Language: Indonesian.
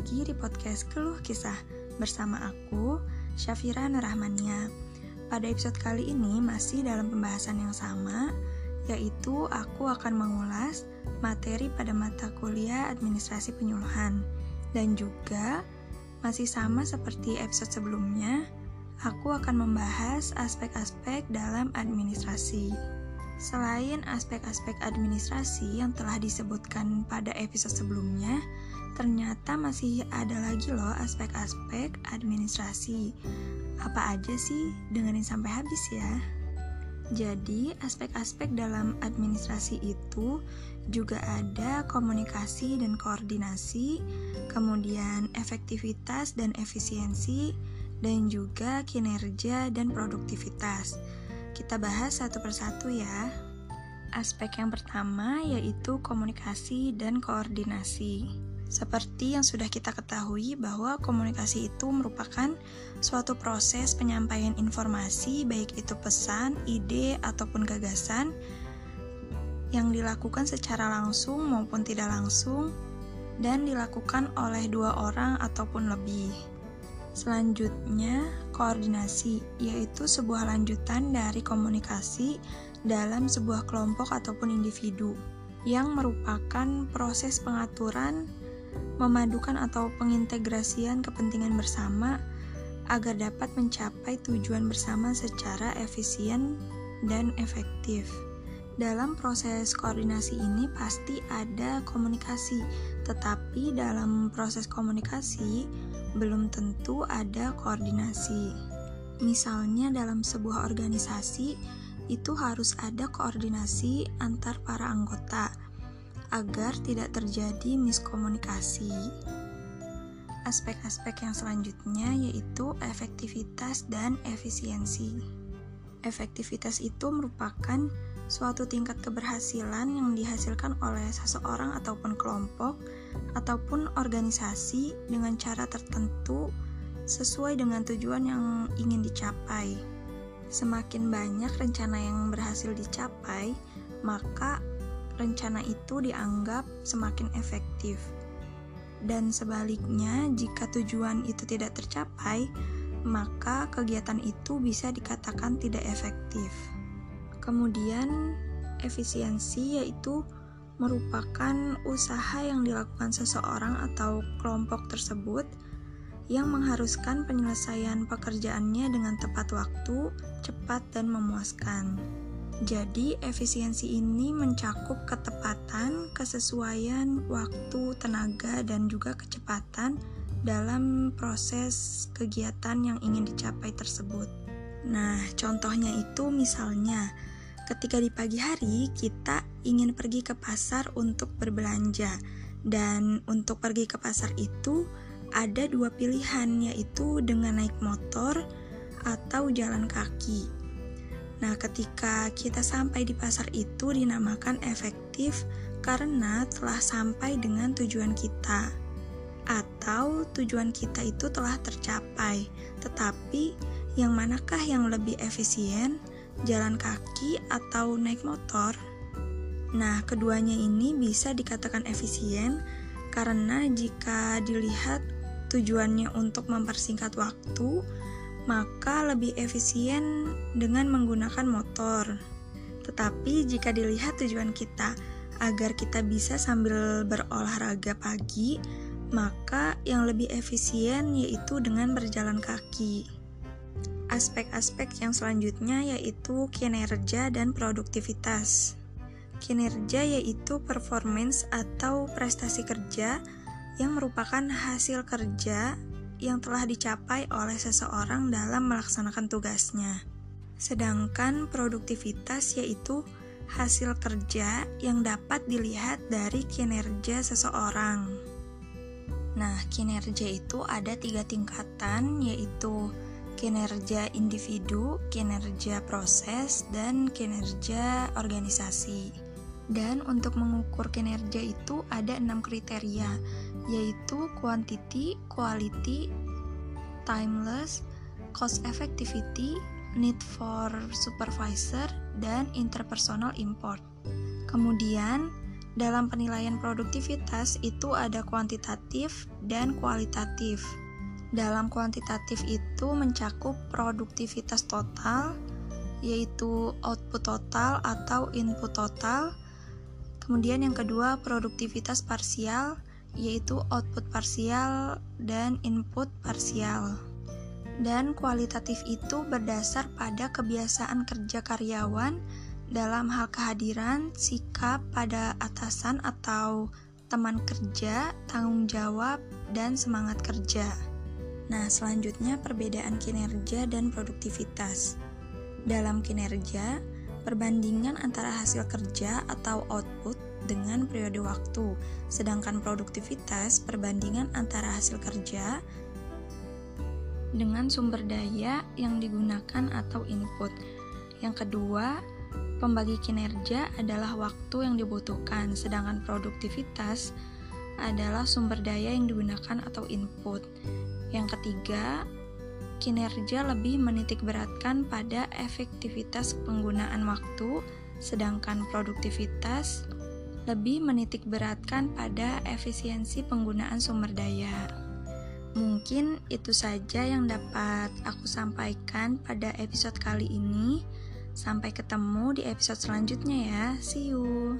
lagi di podcast Keluh Kisah bersama aku, Syafira Nurrahmania. Pada episode kali ini masih dalam pembahasan yang sama, yaitu aku akan mengulas materi pada mata kuliah administrasi penyuluhan. Dan juga masih sama seperti episode sebelumnya, aku akan membahas aspek-aspek dalam administrasi. Selain aspek-aspek administrasi yang telah disebutkan pada episode sebelumnya, ternyata masih ada lagi loh aspek-aspek administrasi. Apa aja sih? Dengerin sampai habis ya. Jadi, aspek-aspek dalam administrasi itu juga ada komunikasi dan koordinasi, kemudian efektivitas dan efisiensi, dan juga kinerja dan produktivitas. Kita bahas satu persatu ya. Aspek yang pertama yaitu komunikasi dan koordinasi. Seperti yang sudah kita ketahui bahwa komunikasi itu merupakan suatu proses penyampaian informasi baik itu pesan, ide, ataupun gagasan yang dilakukan secara langsung maupun tidak langsung dan dilakukan oleh dua orang ataupun lebih. Selanjutnya, koordinasi yaitu sebuah lanjutan dari komunikasi dalam sebuah kelompok ataupun individu yang merupakan proses pengaturan, memadukan atau pengintegrasian kepentingan bersama agar dapat mencapai tujuan bersama secara efisien dan efektif. Dalam proses koordinasi ini pasti ada komunikasi, tetapi dalam proses komunikasi belum tentu ada koordinasi. Misalnya dalam sebuah organisasi itu harus ada koordinasi antar para anggota agar tidak terjadi miskomunikasi. Aspek-aspek yang selanjutnya yaitu efektivitas dan efisiensi. Efektivitas itu merupakan suatu tingkat keberhasilan yang dihasilkan oleh seseorang ataupun kelompok ataupun organisasi dengan cara tertentu sesuai dengan tujuan yang ingin dicapai. Semakin banyak rencana yang berhasil dicapai, maka rencana itu dianggap semakin efektif. Dan sebaliknya, jika tujuan itu tidak tercapai, maka kegiatan itu bisa dikatakan tidak efektif. Kemudian, efisiensi yaitu merupakan usaha yang dilakukan seseorang atau kelompok tersebut yang mengharuskan penyelesaian pekerjaannya dengan tepat waktu, cepat, dan memuaskan. Jadi, efisiensi ini mencakup ketepatan, kesesuaian waktu, tenaga, dan juga kecepatan dalam proses kegiatan yang ingin dicapai tersebut. Nah, contohnya itu misalnya ketika di pagi hari kita ingin pergi ke pasar untuk berbelanja dan untuk pergi ke pasar itu ada dua pilihan yaitu dengan naik motor atau jalan kaki. Nah, ketika kita sampai di pasar itu dinamakan efektif karena telah sampai dengan tujuan kita atau tujuan kita itu telah tercapai. Tetapi yang manakah yang lebih efisien, jalan kaki atau naik motor? Nah, keduanya ini bisa dikatakan efisien karena jika dilihat tujuannya untuk mempersingkat waktu, maka lebih efisien dengan menggunakan motor. Tetapi jika dilihat tujuan kita agar kita bisa sambil berolahraga pagi, maka yang lebih efisien yaitu dengan berjalan kaki. Aspek-aspek yang selanjutnya yaitu kinerja dan produktivitas. Kinerja yaitu performance atau prestasi kerja yang merupakan hasil kerja yang telah dicapai oleh seseorang dalam melaksanakan tugasnya. Sedangkan produktivitas yaitu hasil kerja yang dapat dilihat dari kinerja seseorang. Nah, kinerja itu ada tiga tingkatan, yaitu kinerja individu, kinerja proses, dan kinerja organisasi. Dan untuk mengukur kinerja itu ada enam kriteria, yaitu quantity, quality, timeless, cost effectivity, need for supervisor, dan interpersonal import. Kemudian, dalam penilaian produktivitas itu ada kuantitatif dan kualitatif. Dalam kuantitatif itu mencakup produktivitas total, yaitu output total atau input total. Kemudian yang kedua produktivitas parsial, yaitu output parsial dan input parsial. Dan kualitatif itu berdasar pada kebiasaan kerja karyawan dalam hal kehadiran, sikap pada atasan atau teman kerja, tanggung jawab, dan semangat kerja. Nah, selanjutnya perbedaan kinerja dan produktivitas. Dalam kinerja, perbandingan antara hasil kerja atau output dengan periode waktu, sedangkan produktivitas perbandingan antara hasil kerja dengan sumber daya yang digunakan atau input. Yang kedua, Pembagi kinerja adalah waktu yang dibutuhkan, sedangkan produktivitas adalah sumber daya yang digunakan atau input. Yang ketiga, kinerja lebih menitik beratkan pada efektivitas penggunaan waktu, sedangkan produktivitas lebih menitik beratkan pada efisiensi penggunaan sumber daya. Mungkin itu saja yang dapat aku sampaikan pada episode kali ini. Sampai ketemu di episode selanjutnya ya. See you.